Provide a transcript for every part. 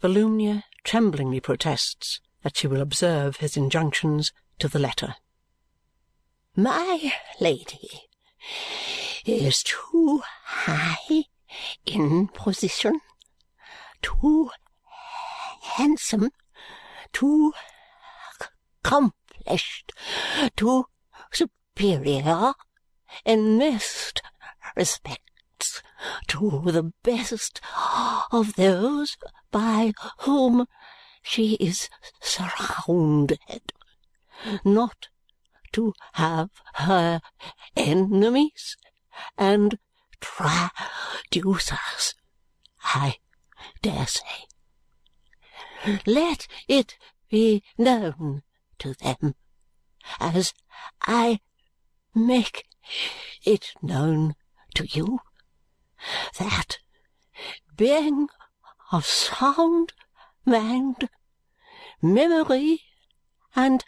Volumnia tremblingly protests that she will observe his injunctions to the letter. My Lady is too high in position, too handsome, too accomplished, too superior in most respects to the best of those by whom she is surrounded, not to have her enemies and traducers, I dare say. Let it be known to them, as I make it known to you, that being of sound mind, memory, and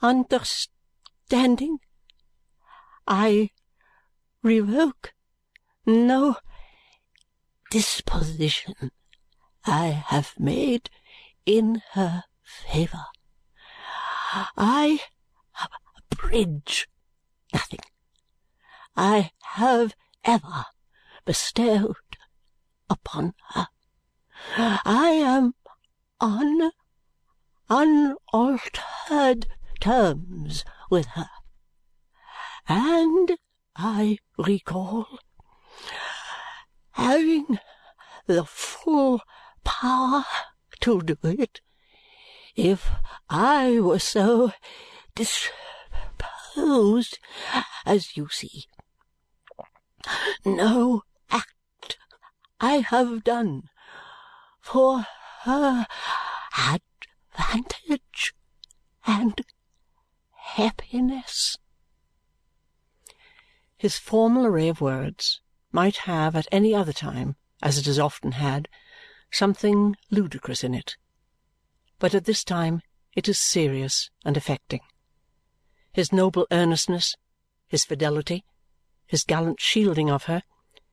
understanding, I revoke no disposition I have made in her favour. I abridge nothing. I have ever bestowed upon her. I am on unaltered terms with her, and I recall having the full power to do it if I were so disposed as you see. No act I have done for her advantage and happiness. His formal array of words might have at any other time, as it has often had, something ludicrous in it. But at this time it is serious and affecting. His noble earnestness, his fidelity, his gallant shielding of her,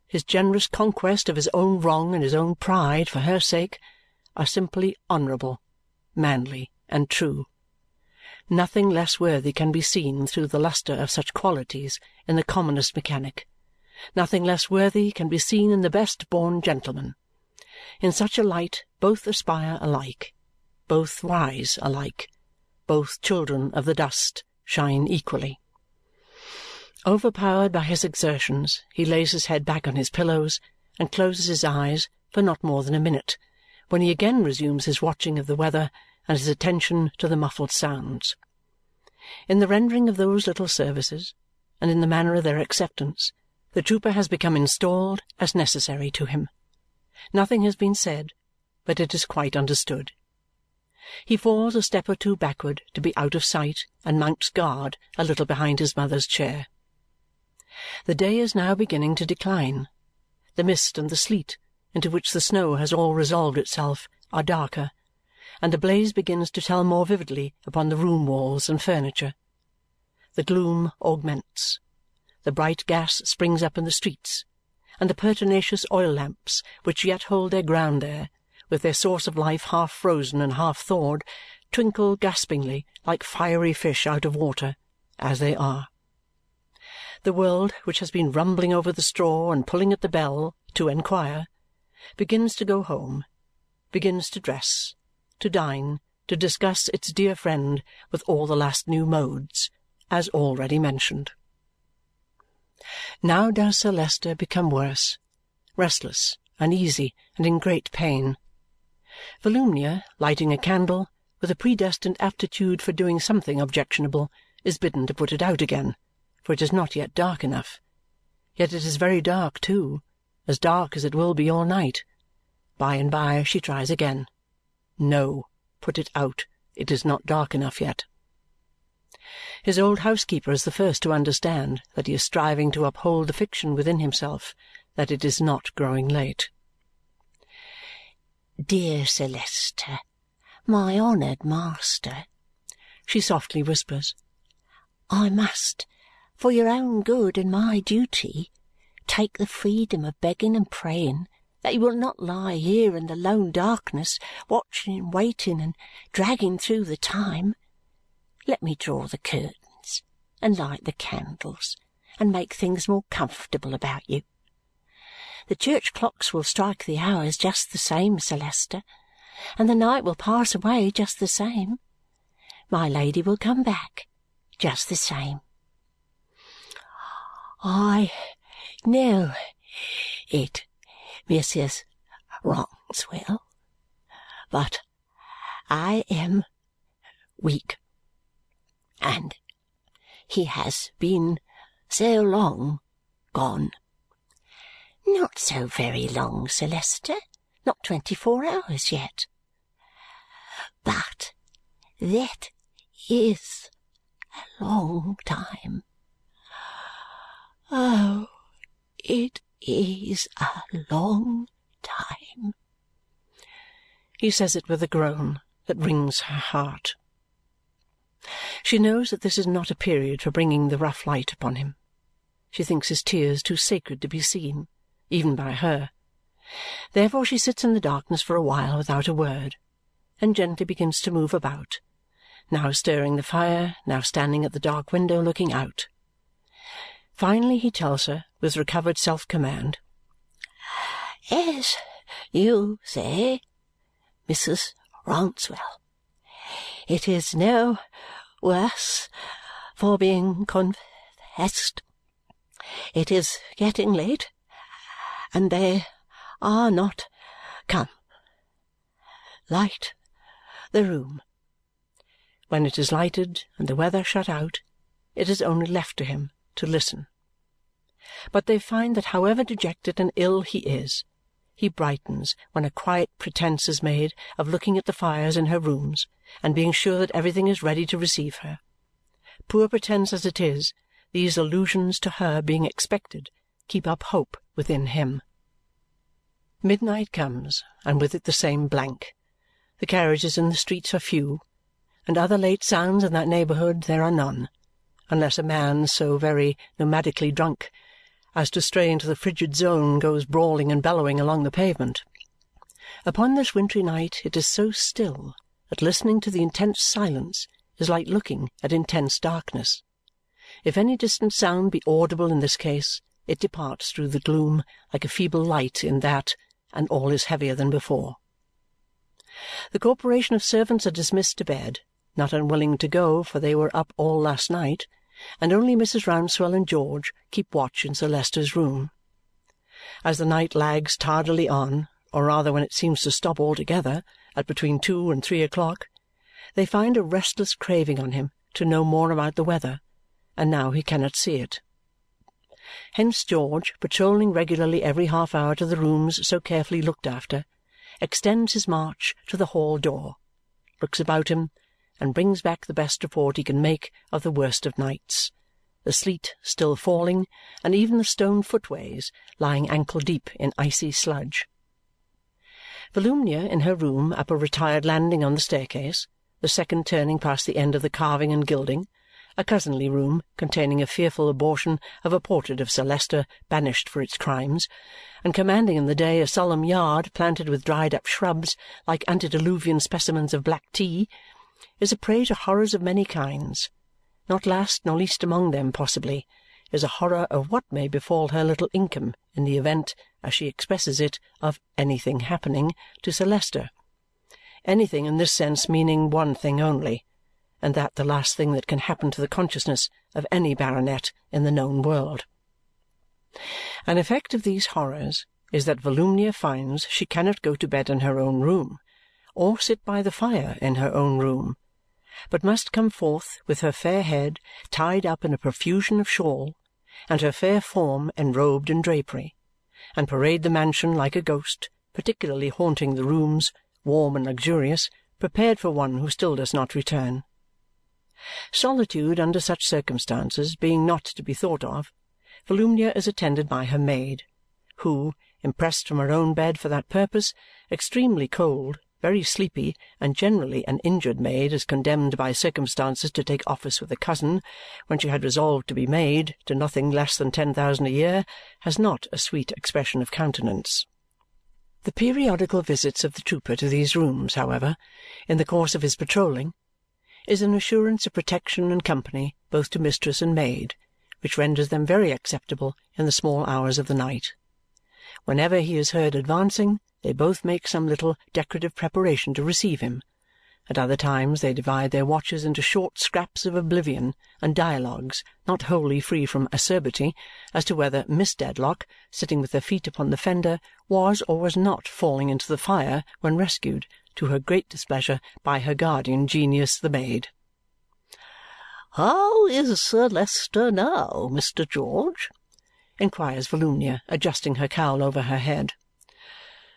his generous conquest of his own wrong and his own pride for her sake, are simply honourable, manly, and true. Nothing less worthy can be seen through the lustre of such qualities in the commonest mechanic. Nothing less worthy can be seen in the best born gentleman. In such a light both aspire alike, both rise alike, both children of the dust shine equally. Overpowered by his exertions, he lays his head back on his pillows and closes his eyes for not more than a minute, when he again resumes his watching of the weather and his attention to the muffled sounds. In the rendering of those little services, and in the manner of their acceptance, the trooper has become installed as necessary to him. Nothing has been said, but it is quite understood. He falls a step or two backward to be out of sight and mounts guard a little behind his mother's chair. The day is now beginning to decline. The mist and the sleet, into which the snow has all resolved itself, are darker, and the blaze begins to tell more vividly upon the room walls and furniture. The gloom augments. The bright gas springs up in the streets, and the pertinacious oil lamps which yet hold their ground there, with their source of life half frozen and half thawed, twinkle gaspingly like fiery fish out of water, as they are. The world, which has been rumbling over the straw and pulling at the bell to enquire, begins to go home, begins to dress, to dine, to discuss its dear friend with all the last new modes, as already mentioned. Now does Sir Leicester become worse, restless, uneasy, and in great pain. Volumnia, lighting a candle, with a predestined aptitude for doing something objectionable, is bidden to put it out again for it is not yet dark enough. Yet it is very dark too, as dark as it will be all night. By and by she tries again. No, put it out. It is not dark enough yet. His old housekeeper is the first to understand that he is striving to uphold the fiction within himself that it is not growing late. Dear Sir Leicester, my honoured master, she softly whispers, I must for your own good and my duty, take the freedom of begging and praying that you will not lie here in the lone darkness, watching and waiting and dragging through the time. Let me draw the curtains, and light the candles, and make things more comfortable about you. The church clocks will strike the hours just the same, Sir Leicester, and the night will pass away just the same. My Lady will come back just the same. I know it, Mrs. Rouncewell, but I am weak, and he has been so long gone. Not so very long, Sir Leicester. Not twenty-four hours yet. But that is a long time. It is a long time. He says it with a groan that wrings her heart. She knows that this is not a period for bringing the rough light upon him. She thinks his tears too sacred to be seen, even by her. Therefore she sits in the darkness for a while without a word, and gently begins to move about, now stirring the fire, now standing at the dark window looking out. Finally he tells her, with recovered self-command, As you say, Mrs. Rouncewell, it is no worse for being confessed. It is getting late, and they are not come. Light the room. When it is lighted and the weather shut out, it is only left to him to listen. But they find that however dejected and ill he is, he brightens when a quiet pretence is made of looking at the fires in her rooms and being sure that everything is ready to receive her. Poor pretence as it is, these allusions to her being expected keep up hope within him. Midnight comes, and with it the same blank. The carriages in the streets are few, and other late sounds in that neighbourhood there are none unless a man so very nomadically drunk as to stray into the frigid zone goes brawling and bellowing along the pavement. Upon this wintry night it is so still that listening to the intense silence is like looking at intense darkness. If any distant sound be audible in this case, it departs through the gloom like a feeble light in that, and all is heavier than before. The corporation of servants are dismissed to bed, not unwilling to go, for they were up all last night, and only Mrs. Rouncewell and George keep watch in Sir Leicester's room. As the night lags tardily on, or rather when it seems to stop altogether, at between two and three o'clock, they find a restless craving on him to know more about the weather, and now he cannot see it. Hence George, patrolling regularly every half hour to the rooms so carefully looked after, extends his march to the hall door, looks about him, and brings back the best report he can make of the worst of nights the sleet still falling and even the stone footways lying ankle-deep in icy sludge. Volumnia, in her room up a retired landing on the staircase, the second turning past the end of the carving and gilding, a cousinly room containing a fearful abortion of a portrait of Sir Leicester banished for its crimes, and commanding in the day a solemn yard planted with dried-up shrubs like antediluvian specimens of black tea, is a prey to horrors of many kinds. Not last nor least among them, possibly, is a horror of what may befall her little income in the event, as she expresses it, of anything happening to Sir Leicester. Anything in this sense meaning one thing only, and that the last thing that can happen to the consciousness of any baronet in the known world. An effect of these horrors is that Volumnia finds she cannot go to bed in her own room or sit by the fire in her own room, but must come forth with her fair head tied up in a profusion of shawl and her fair form enrobed in drapery, and parade the mansion like a ghost, particularly haunting the rooms, warm and luxurious, prepared for one who still does not return. Solitude under such circumstances being not to be thought of, Volumnia is attended by her maid, who, impressed from her own bed for that purpose, extremely cold, very sleepy, and generally an injured maid as condemned by circumstances to take office with a cousin when she had resolved to be maid to nothing less than ten thousand a year, has not a sweet expression of countenance. The periodical visits of the trooper to these rooms, however, in the course of his patrolling, is an assurance of protection and company both to mistress and maid, which renders them very acceptable in the small hours of the night. Whenever he is heard advancing, they both make some little decorative preparation to receive him. At other times they divide their watches into short scraps of oblivion and dialogues not wholly free from acerbity as to whether Miss Dedlock, sitting with her feet upon the fender, was or was not falling into the fire when rescued, to her great displeasure, by her guardian genius the maid. "How is Sir Leicester now, Mr. George?" inquires Volumnia, adjusting her cowl over her head.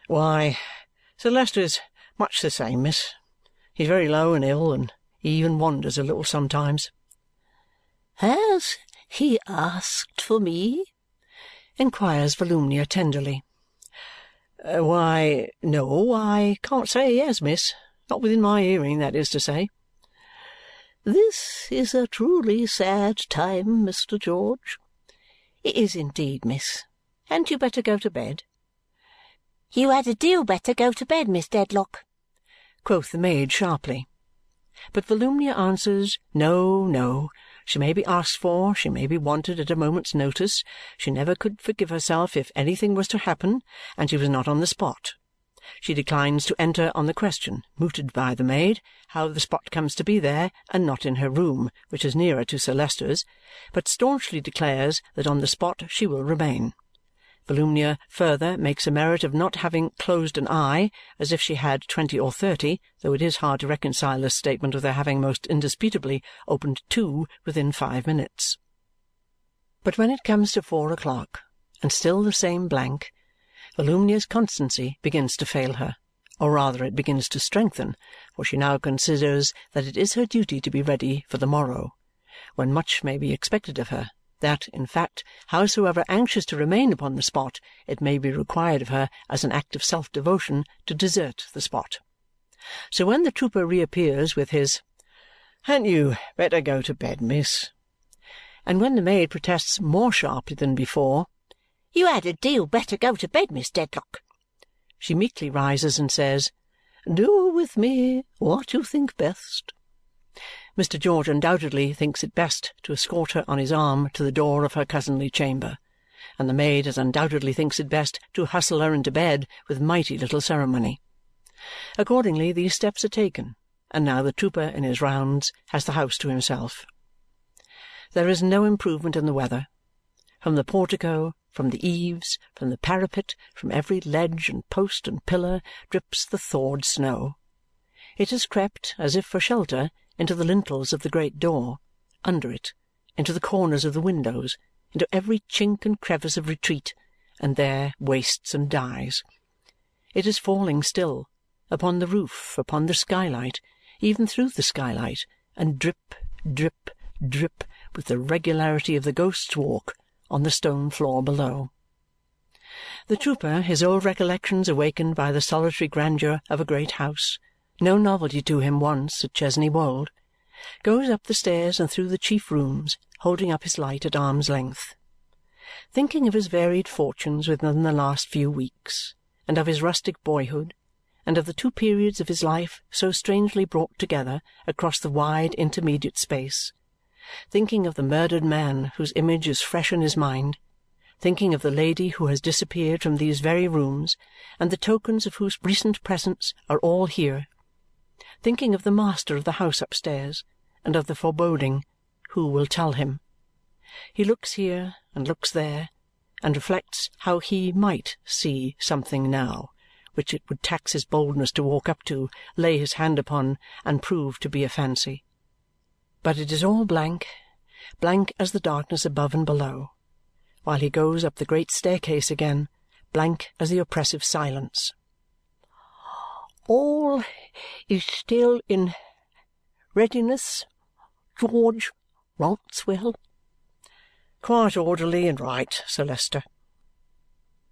"Why, Sir Leicester is much the same, miss. He's very low and ill, and he even wanders a little sometimes." "Has he asked for me?" inquires Volumnia tenderly. Uh, "Why, no, I can't say he has, miss. Not within my hearing, that is to say." "This is a truly sad time, Mr. George." "It is indeed, miss. Hadn't you better go to bed?" "You had a deal better go to bed, Miss Dedlock quoth the maid sharply. But Volumnia answers, no, no. She may be asked for, she may be wanted at a moment's notice. She never could forgive herself if anything was to happen and she was not on the spot. She declines to enter on the question, mooted by the maid, how the spot comes to be there and not in her room, which is nearer to Sir Leicester's, but staunchly declares that on the spot she will remain. Volumnia further makes a merit of not having closed an eye, as if she had twenty or thirty, though it is hard to reconcile this statement with her having most indisputably opened two within five minutes. But when it comes to four o'clock, and still the same blank, Volumnia's constancy begins to fail her, or rather it begins to strengthen, for she now considers that it is her duty to be ready for the morrow, when much may be expected of her that, in fact, howsoever anxious to remain upon the spot, it may be required of her as an act of self-devotion to desert the spot. So when the trooper reappears with his "Hadn't you better go to bed, miss?" and when the maid protests more sharply than before, "You had a deal better go to bed, Miss Dedlock," she meekly rises and says, "Do with me what you think best. Mr. George undoubtedly thinks it best to escort her on his arm to the door of her cousinly chamber, and the maid as undoubtedly thinks it best to hustle her into bed with mighty little ceremony. Accordingly, these steps are taken, and now the trooper in his rounds has the house to himself. There is no improvement in the weather. From the portico, from the eaves, from the parapet, from every ledge and post and pillar, drips the thawed snow. It has crept, as if for shelter, into the lintels of the great door, under it, into the corners of the windows, into every chink and crevice of retreat, and there wastes and dies. It is falling still, upon the roof, upon the skylight, even through the skylight, and drip, drip, drip, with the regularity of the Ghost's Walk, on the stone floor below. The trooper, his old recollections awakened by the solitary grandeur of a great house, no novelty to him once at Chesney Wold, goes up the stairs and through the chief rooms, holding up his light at arm's length. Thinking of his varied fortunes within the last few weeks, and of his rustic boyhood, and of the two periods of his life so strangely brought together across the wide intermediate space, thinking of the murdered man whose image is fresh in his mind, thinking of the lady who has disappeared from these very rooms and the tokens of whose recent presence are all here thinking of the master of the house upstairs and of the foreboding, who will tell him? He looks here and looks there and reflects how he might see something now, which it would tax his boldness to walk up to, lay his hand upon, and prove to be a fancy. But it is all blank, blank as the darkness above and below, while he goes up the great staircase again, blank as the oppressive silence all is still in readiness, George Rouncewell?" "Quite orderly and right, Sir Leicester."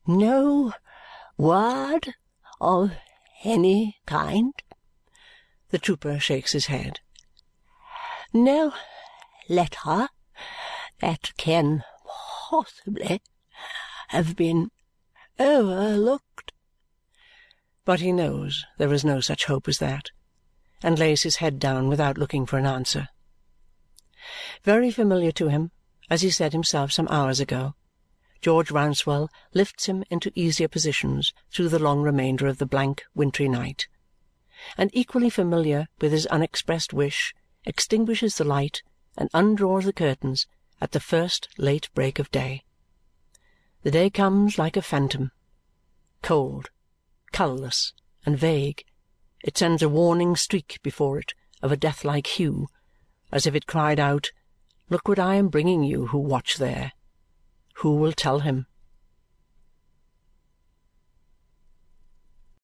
"No word of any kind?" The trooper shakes his head. "No letter that can possibly have been overlooked?" But he knows there is no such hope as that, and lays his head down without looking for an answer. Very familiar to him, as he said himself some hours ago, George Rouncewell lifts him into easier positions through the long remainder of the blank wintry night, and equally familiar with his unexpressed wish, extinguishes the light and undraws the curtains at the first late break of day. The day comes like a phantom. Cold, colourless, and vague, it sends a warning streak before it of a death-like hue, as if it cried out, Look what I am bringing you who watch there! Who will tell him?